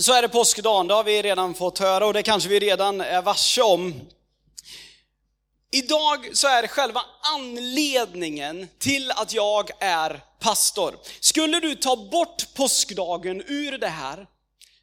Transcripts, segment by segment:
Så är det påskdagen, det har vi redan fått höra och det kanske vi redan är varse om. Idag så är det själva anledningen till att jag är pastor. Skulle du ta bort påskdagen ur det här,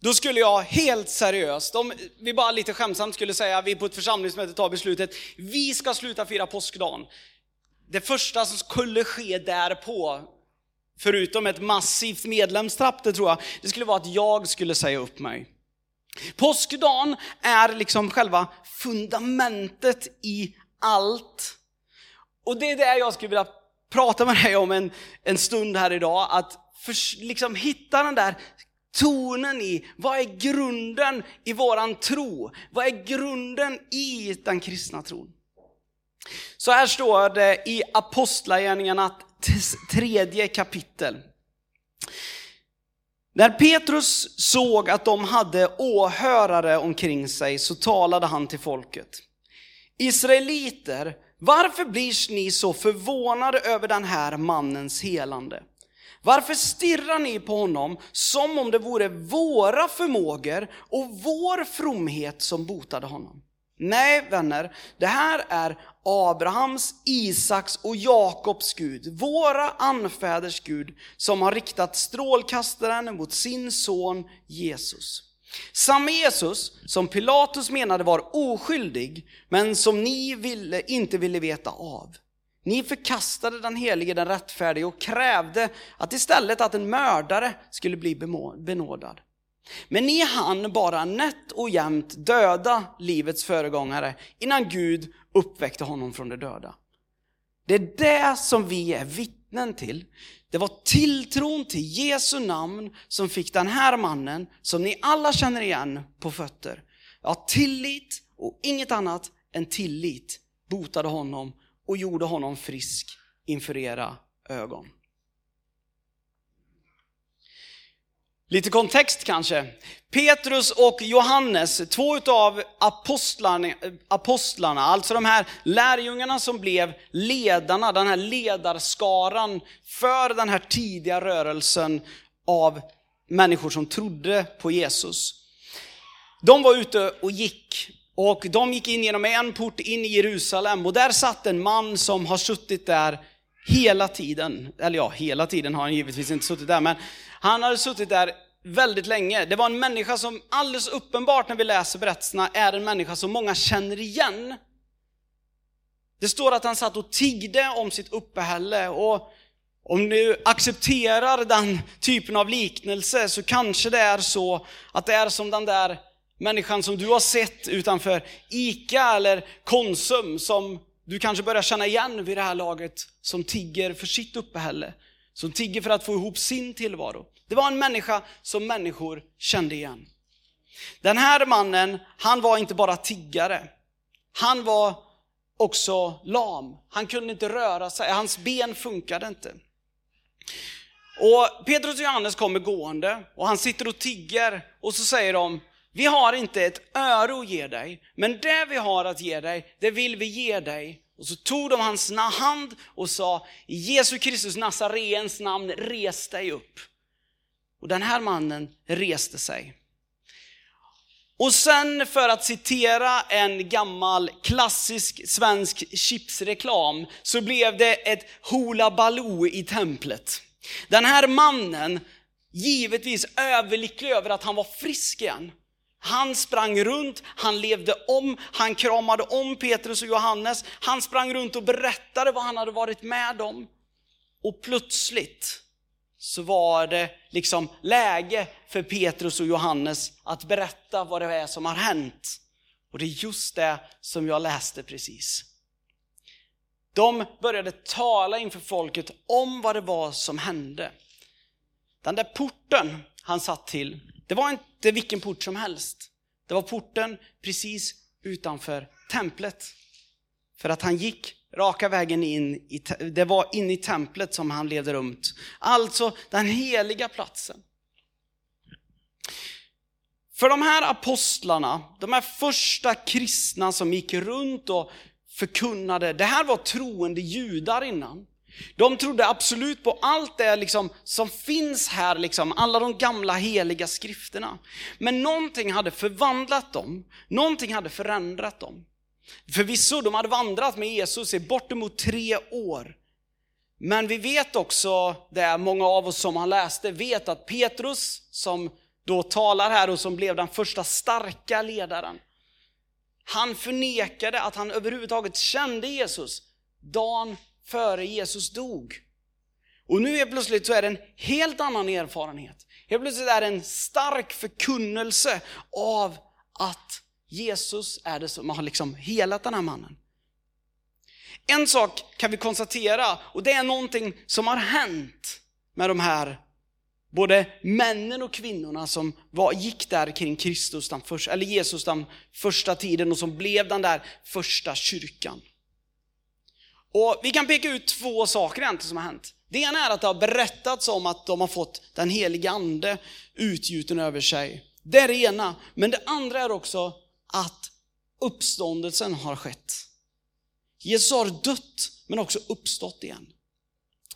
då skulle jag helt seriöst, om vi bara lite skämtsamt skulle säga, vi på ett församlingsmöte tar beslutet, vi ska sluta fira påskdagen. Det första som skulle ske därpå, förutom ett massivt medlemstrapp, det tror jag, det skulle vara att jag skulle säga upp mig. Påskdagen är liksom själva fundamentet i allt. Och det är det jag skulle vilja prata med dig om en, en stund här idag, att för, liksom hitta den där tonen i, vad är grunden i våran tro? Vad är grunden i den kristna tron? Så här står det i Apostlagärningarna tredje kapitel. När Petrus såg att de hade åhörare omkring sig så talade han till folket. Israeliter, varför blir ni så förvånade över den här mannens helande? Varför stirrar ni på honom som om det vore våra förmågor och vår fromhet som botade honom? Nej vänner, det här är Abrahams, Isaks och Jakobs Gud, våra anfäders Gud, som har riktat strålkastaren mot sin son Jesus. Samme Jesus som Pilatus menade var oskyldig, men som ni ville, inte ville veta av. Ni förkastade den helige, den rättfärdige och krävde att istället att en mördare skulle bli benådad. Men ni hann bara nätt och jämt döda livets föregångare innan Gud uppväckte honom från de döda. Det är det som vi är vittnen till. Det var tilltron till Jesu namn som fick den här mannen, som ni alla känner igen, på fötter. Ja, tillit och inget annat än tillit botade honom och gjorde honom frisk inför era ögon. Lite kontext kanske. Petrus och Johannes, två av apostlarna, apostlarna, alltså de här lärjungarna som blev ledarna, den här ledarskaran för den här tidiga rörelsen av människor som trodde på Jesus. De var ute och gick och de gick in genom en port in i Jerusalem och där satt en man som har suttit där hela tiden. Eller ja, hela tiden har han givetvis inte suttit där, men han hade suttit där väldigt länge. Det var en människa som alldeles uppenbart när vi läser berättelserna är en människa som många känner igen. Det står att han satt och tiggde om sitt uppehälle och om du accepterar den typen av liknelse så kanske det är så att det är som den där människan som du har sett utanför ICA eller Konsum som du kanske börjar känna igen vid det här laget som tigger för sitt uppehälle. Som tigger för att få ihop sin tillvaro. Det var en människa som människor kände igen. Den här mannen, han var inte bara tiggare. Han var också lam. Han kunde inte röra sig, hans ben funkade inte. Och Petrus och Johannes kommer gående och han sitter och tigger och så säger de, vi har inte ett öre att ge dig, men det vi har att ge dig, det vill vi ge dig. Och så tog de hans hand och sa, i Jesu Kristus Nazareens namn, res dig upp. Och den här mannen reste sig. Och sen för att citera en gammal klassisk svensk chipsreklam så blev det ett hula baloo i templet. Den här mannen, givetvis överlycklig över att han var frisk igen. Han sprang runt, han levde om, han kramade om Petrus och Johannes. Han sprang runt och berättade vad han hade varit med om. Och plötsligt så var det liksom läge för Petrus och Johannes att berätta vad det är som har hänt. Och det är just det som jag läste precis. De började tala inför folket om vad det var som hände. Den där porten han satt till, det var inte vilken port som helst. Det var porten precis utanför templet. För att han gick raka vägen in, i, det var in i templet som han levde runt. Alltså den heliga platsen. För de här apostlarna, de här första kristna som gick runt och förkunnade, det här var troende judar innan. De trodde absolut på allt det liksom som finns här, liksom, alla de gamla heliga skrifterna. Men någonting hade förvandlat dem, någonting hade förändrat dem. Förvisso, de hade vandrat med Jesus i bortemot tre år. Men vi vet också, det många av oss som har läst det, vet att Petrus, som då talar här och som blev den första starka ledaren, han förnekade att han överhuvudtaget kände Jesus dagen före Jesus dog. Och nu är plötsligt så är det en helt annan erfarenhet. Helt plötsligt är det en stark förkunnelse av att Jesus är det som har liksom helat den här mannen. En sak kan vi konstatera, och det är någonting som har hänt med de här både männen och kvinnorna som var, gick där kring Kristus, den första, eller Jesus den första tiden och som blev den där första kyrkan. Och Vi kan peka ut två saker egentligen som har hänt. Det ena är att det har berättats om att de har fått den heliga ande utgjuten över sig. Det är det ena. Men det andra är också att uppståndelsen har skett. Jesus har dött men också uppstått igen.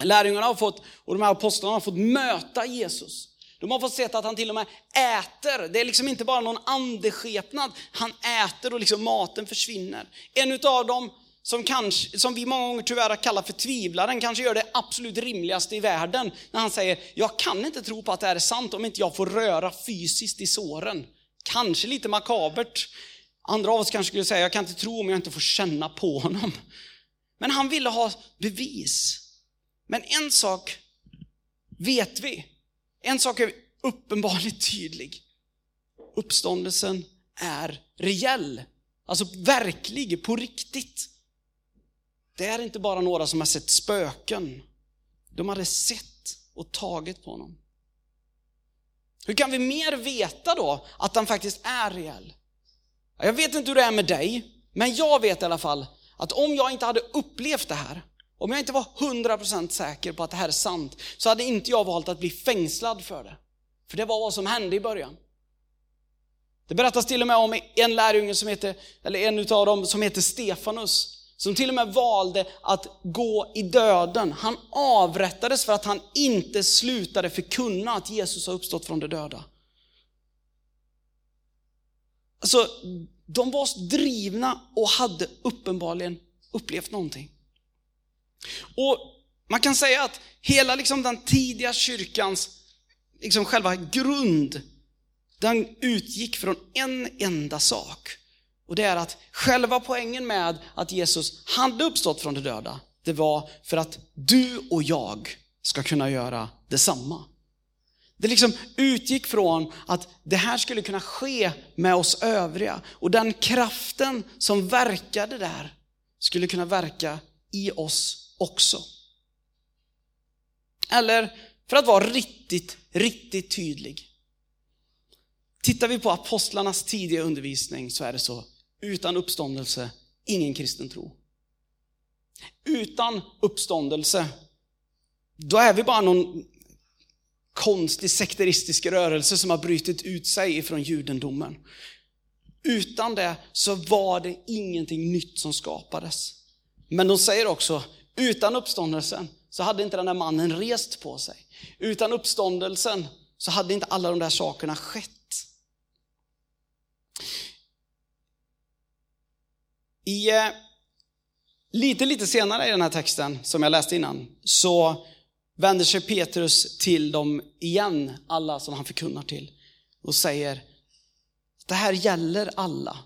Lärjungarna har fått, och de här apostlarna har fått möta Jesus. De har fått se att han till och med äter. Det är liksom inte bara någon andeskepnad. Han äter och liksom maten försvinner. En av dem som, kanske, som vi många gånger tyvärr har kallat för tvivlaren, kanske gör det absolut rimligaste i världen. När han säger, jag kan inte tro på att det här är sant om inte jag får röra fysiskt i såren. Kanske lite makabert. Andra av oss kanske skulle säga, jag kan inte tro om jag inte får känna på honom. Men han ville ha bevis. Men en sak vet vi. En sak är uppenbarligen tydlig. Uppståndelsen är reell. Alltså verklig, på riktigt. Det är inte bara några som har sett spöken. De hade sett och tagit på honom. Hur kan vi mer veta då att han faktiskt är reell? Jag vet inte hur det är med dig, men jag vet i alla fall att om jag inte hade upplevt det här, om jag inte var 100% säker på att det här är sant, så hade inte jag valt att bli fängslad för det. För det var vad som hände i början. Det berättas till och med om en lärjunge som heter, eller en utav dem som heter Stefanus, som till och med valde att gå i döden. Han avrättades för att han inte slutade förkunna att Jesus har uppstått från de döda. Alltså, de var drivna och hade uppenbarligen upplevt någonting. Och man kan säga att hela liksom den tidiga kyrkans liksom själva grund, den utgick från en enda sak. Och det är att själva poängen med att Jesus hade uppstått från de döda, det var för att du och jag ska kunna göra detsamma. Det liksom utgick från att det här skulle kunna ske med oss övriga. Och den kraften som verkade där skulle kunna verka i oss också. Eller för att vara riktigt, riktigt tydlig. Tittar vi på apostlarnas tidiga undervisning så är det så utan uppståndelse, ingen kristen tro. Utan uppståndelse, då är vi bara någon konstig sekteristisk rörelse som har brutit ut sig ifrån judendomen. Utan det så var det ingenting nytt som skapades. Men de säger också, utan uppståndelsen så hade inte den där mannen rest på sig. Utan uppståndelsen så hade inte alla de där sakerna skett. I, eh, lite, lite senare i den här texten som jag läste innan så vänder sig Petrus till dem igen, alla som han förkunnar till och säger det här gäller alla.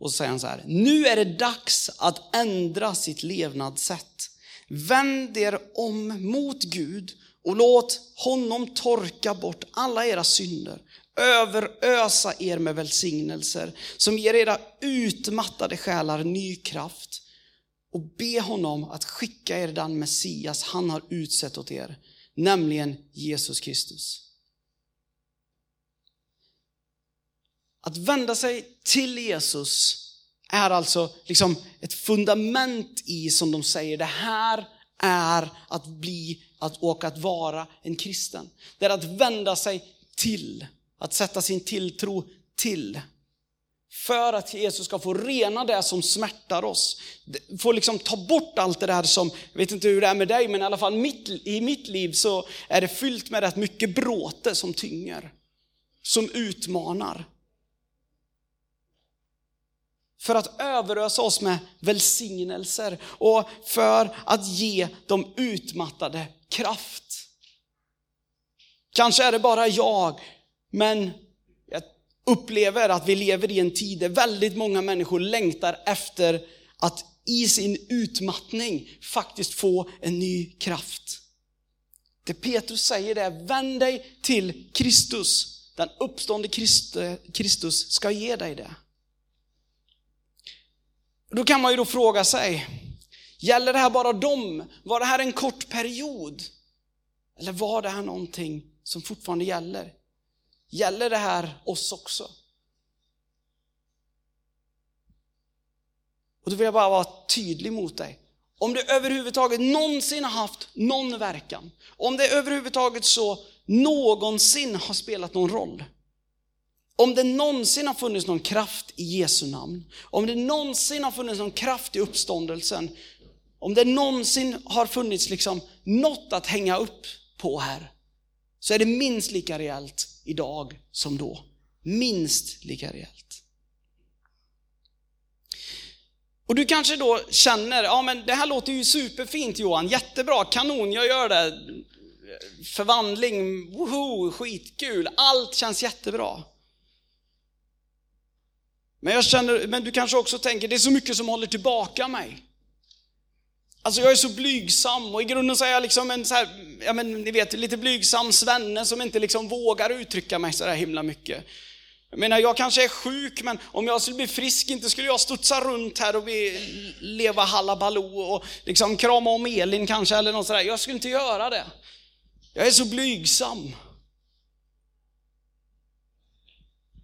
Och så säger han så här, nu är det dags att ändra sitt levnadssätt. Vänd er om mot Gud och låt honom torka bort alla era synder överösa er med välsignelser som ger era utmattade själar ny kraft och be honom att skicka er den Messias han har utsett åt er, nämligen Jesus Kristus. Att vända sig till Jesus är alltså liksom ett fundament i, som de säger, det här är att bli att, och att vara en kristen. Det är att vända sig till, att sätta sin tilltro till. För att Jesus ska få rena det som smärtar oss. Få liksom ta bort allt det där som, jag vet inte hur det är med dig, men i alla fall mitt, i mitt liv så är det fyllt med rätt mycket bråte som tynger. Som utmanar. För att överösa oss med välsignelser och för att ge de utmattade kraft. Kanske är det bara jag, men jag upplever att vi lever i en tid där väldigt många människor längtar efter att i sin utmattning faktiskt få en ny kraft. Det Petrus säger är, vänd dig till Kristus. Den uppstående Kristus ska ge dig det. Då kan man ju då fråga sig, gäller det här bara dem? Var det här en kort period? Eller var det här någonting som fortfarande gäller? Gäller det här oss också? Och då vill jag bara vara tydlig mot dig. Om det överhuvudtaget någonsin har haft någon verkan, om det överhuvudtaget så någonsin har spelat någon roll, om det någonsin har funnits någon kraft i Jesu namn, om det någonsin har funnits någon kraft i uppståndelsen, om det någonsin har funnits liksom något att hänga upp på här, så är det minst lika rejält idag som då. Minst lika rejält. Och du kanske då känner, ja men det här låter ju superfint Johan, jättebra, kanon, jag gör det. Förvandling, woho, skitkul, allt känns jättebra. Men, jag känner, men du kanske också tänker, det är så mycket som håller tillbaka mig. Alltså jag är så blygsam och i grunden så är jag liksom en så här, ja men ni vet, lite blygsam svenne som inte liksom vågar uttrycka mig så där himla mycket. Jag menar, jag kanske är sjuk, men om jag skulle bli frisk, inte skulle jag studsa runt här och leva halabaloo och liksom krama om Elin kanske eller något sådär. Jag skulle inte göra det. Jag är så blygsam.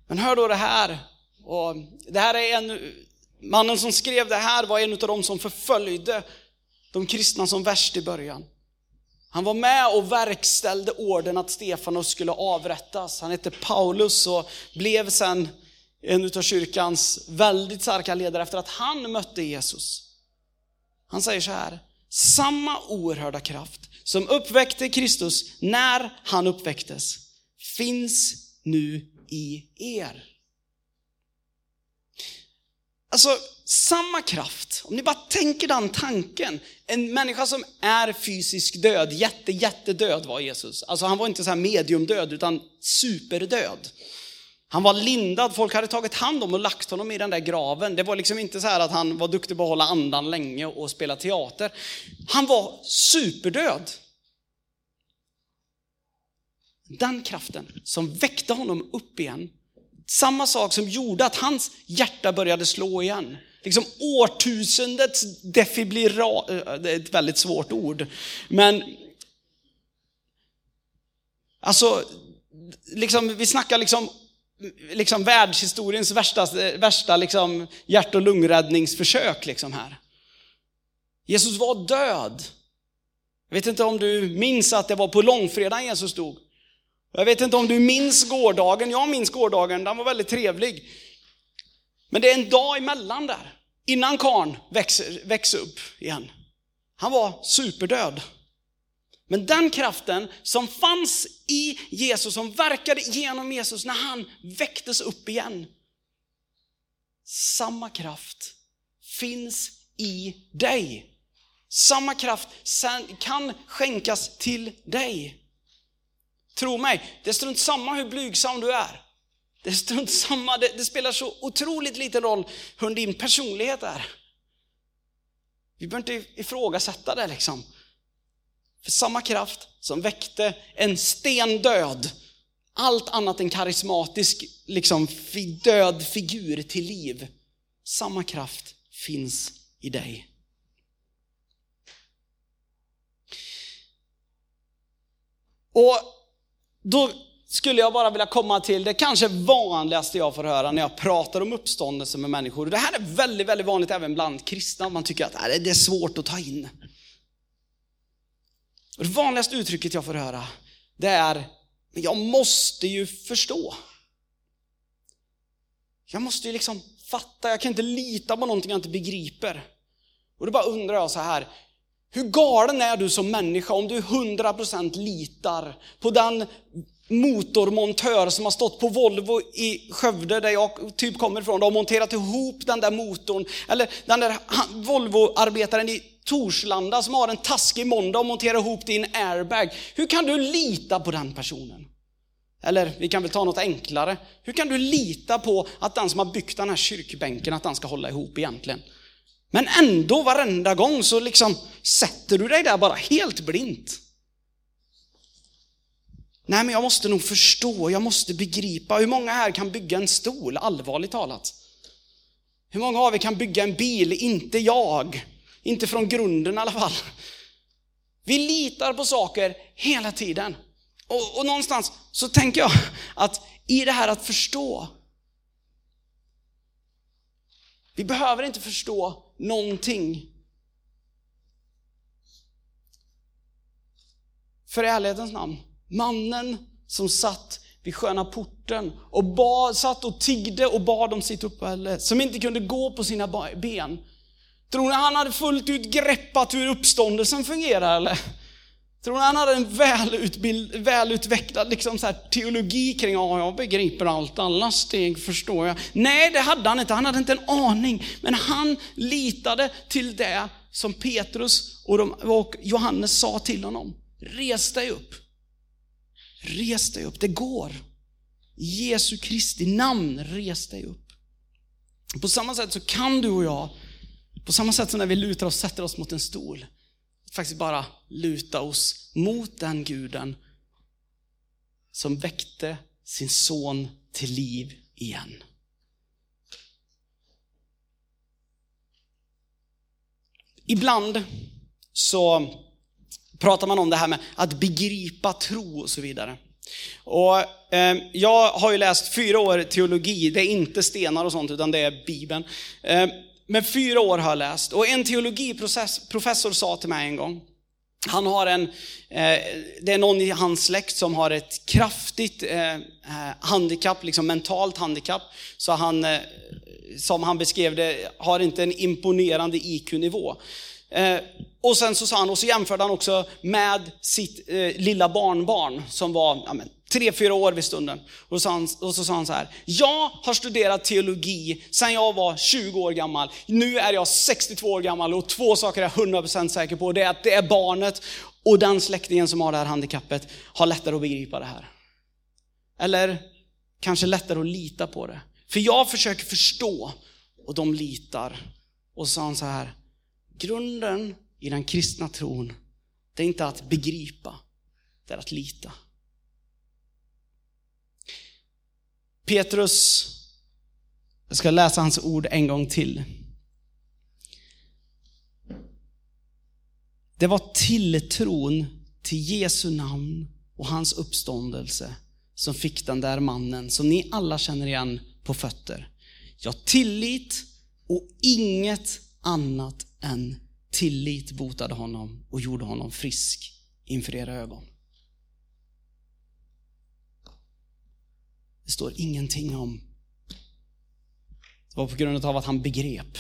Men hör då det här, och det här är en, mannen som skrev det här var en av de som förföljde de kristna som värst i början. Han var med och verkställde orden att Stefanos skulle avrättas. Han hette Paulus och blev sen en av kyrkans väldigt starka ledare efter att han mötte Jesus. Han säger så här, samma oerhörda kraft som uppväckte Kristus när han uppväcktes finns nu i er. Alltså, samma kraft, om ni bara tänker den tanken. En människa som är fysiskt död, jätte, jättedöd var Jesus. Alltså han var inte så här mediumdöd, utan superdöd. Han var lindad, folk hade tagit hand om och lagt honom i den där graven. Det var liksom inte så här att han var duktig på att hålla andan länge och spela teater. Han var superdöd. Den kraften som väckte honom upp igen samma sak som gjorde att hans hjärta började slå igen. Liksom årtusendets defibrillera, eh, det är ett väldigt svårt ord. Men alltså, liksom, vi snackar liksom, liksom världshistoriens värsta, värsta liksom hjärt och lungräddningsförsök liksom här. Jesus var död. Jag vet inte om du minns att det var på långfredagen Jesus dog. Jag vet inte om du minns gårdagen, jag minns gårdagen, den var väldigt trevlig. Men det är en dag emellan där, innan karn växer, växer upp igen. Han var superdöd. Men den kraften som fanns i Jesus, som verkade genom Jesus när han väcktes upp igen. Samma kraft finns i dig. Samma kraft kan skänkas till dig. Tro mig, det är strunt samma hur blygsam du är. Det är strunt samma, det, det spelar så otroligt liten roll hur din personlighet är. Vi behöver inte ifrågasätta det liksom. För samma kraft som väckte en stendöd, allt annat än karismatisk liksom, död figur till liv. Samma kraft finns i dig. Och då skulle jag bara vilja komma till det kanske vanligaste jag får höra när jag pratar om uppståndelse med människor. Det här är väldigt, väldigt vanligt även bland kristna. Man tycker att det är svårt att ta in. Och det vanligaste uttrycket jag får höra, det är, men jag måste ju förstå. Jag måste ju liksom fatta, jag kan inte lita på någonting jag inte begriper. Och då bara undrar jag så här, hur galen är du som människa om du 100% litar på den motormontör som har stått på Volvo i Skövde där jag typ kommer ifrån och monterat ihop den där motorn. Eller den där Volvo-arbetaren i Torslanda som har en taskig måndag och monterar ihop din airbag. Hur kan du lita på den personen? Eller vi kan väl ta något enklare. Hur kan du lita på att den som har byggt den här kyrkbänken, att den ska hålla ihop egentligen? Men ändå varenda gång så liksom sätter du dig där bara helt blint. Nej men jag måste nog förstå, jag måste begripa. Hur många här kan bygga en stol, allvarligt talat? Hur många av er kan bygga en bil? Inte jag. Inte från grunden i alla fall. Vi litar på saker hela tiden. Och, och någonstans så tänker jag att i det här att förstå. Vi behöver inte förstå någonting. För ärlighetens namn, mannen som satt vid sköna porten och bad, satt och tiggde och bad om sitt uppehälle, som inte kunde gå på sina ben. Tror ni han hade fullt ut greppat hur uppståndelsen fungerar eller? Tror ni han hade en välutbild, välutvecklad liksom så teologi kring, ja jag begriper allt, alla steg förstår jag. Nej, det hade han inte, han hade inte en aning. Men han litade till det som Petrus och, de, och Johannes sa till honom. Res dig upp. Res dig upp, det går. I Jesu Kristi namn, res dig upp. På samma sätt så kan du och jag, på samma sätt som när vi lutar oss och sätter oss mot en stol, faktiskt bara luta oss mot den guden som väckte sin son till liv igen. Ibland så pratar man om det här med att begripa tro och så vidare. Och, eh, jag har ju läst fyra år teologi, det är inte stenar och sånt utan det är Bibeln. Eh, men fyra år har jag läst och en teologiprofessor sa till mig en gång, han har en, eh, det är någon i hans släkt som har ett kraftigt eh, eh handikapp, liksom mentalt handikapp. Så han, eh, som han beskrev det, har inte en imponerande IQ-nivå. Eh, och sen så sa han, och så jämförde han också med sitt eh, lilla barnbarn som var ja, men, tre, fyra år vid stunden. Och så, han, och så sa han så här, jag har studerat teologi sedan jag var 20 år gammal. Nu är jag 62 år gammal och två saker är jag 100% säker på. Det är att det är barnet och den släktingen som har det här handikappet har lättare att begripa det här. Eller kanske lättare att lita på det. För jag försöker förstå och de litar. Och så sa han så här, grunden i den kristna tron, det är inte att begripa, det är att lita. Petrus, jag ska läsa hans ord en gång till. Det var tilltron till Jesu namn och hans uppståndelse som fick den där mannen, som ni alla känner igen, på fötter. Ja, tillit och inget annat än tillit botade honom och gjorde honom frisk inför era ögon. Det står ingenting om det var på grund av att han begrep.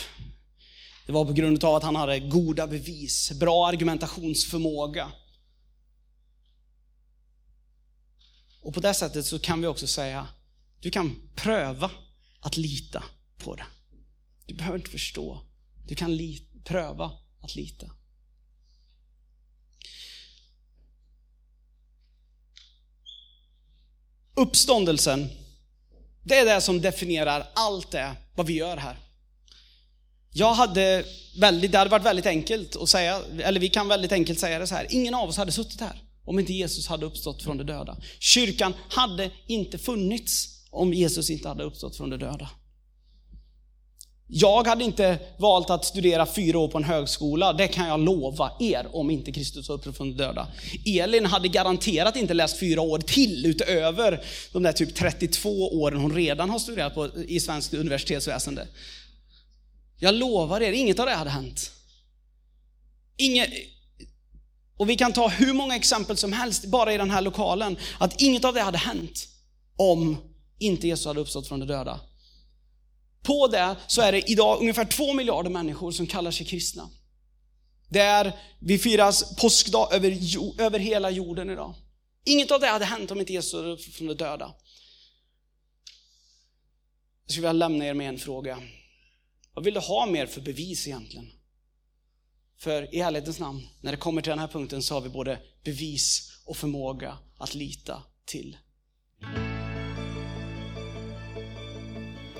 Det var på grund av att han hade goda bevis, bra argumentationsförmåga. Och på det sättet så kan vi också säga, du kan pröva att lita på det. Du behöver inte förstå. Du kan pröva att lita. Uppståndelsen, det är det som definierar allt det vad vi gör här. Jag hade väldigt, det hade varit väldigt enkelt att säga, eller vi kan väldigt enkelt säga det så här, ingen av oss hade suttit här om inte Jesus hade uppstått från de döda. Kyrkan hade inte funnits om Jesus inte hade uppstått från de döda. Jag hade inte valt att studera fyra år på en högskola, det kan jag lova er, om inte Kristus var uppstått från de döda. Elin hade garanterat inte läst fyra år till utöver de där typ 32 åren hon redan har studerat på, i svenskt universitetsväsende. Jag lovar er, inget av det hade hänt. Inget, och vi kan ta hur många exempel som helst bara i den här lokalen, att inget av det hade hänt om inte Jesus hade uppstått från de döda. På det så är det idag ungefär två miljarder människor som kallar sig kristna. Det är, vi firas påskdag över, över hela jorden idag. Inget av det hade hänt om inte Jesus hade från de döda. Jag skulle vilja lämna er med en fråga. Vad vill du ha mer för bevis egentligen? För i ärlighetens namn, när det kommer till den här punkten så har vi både bevis och förmåga att lita till.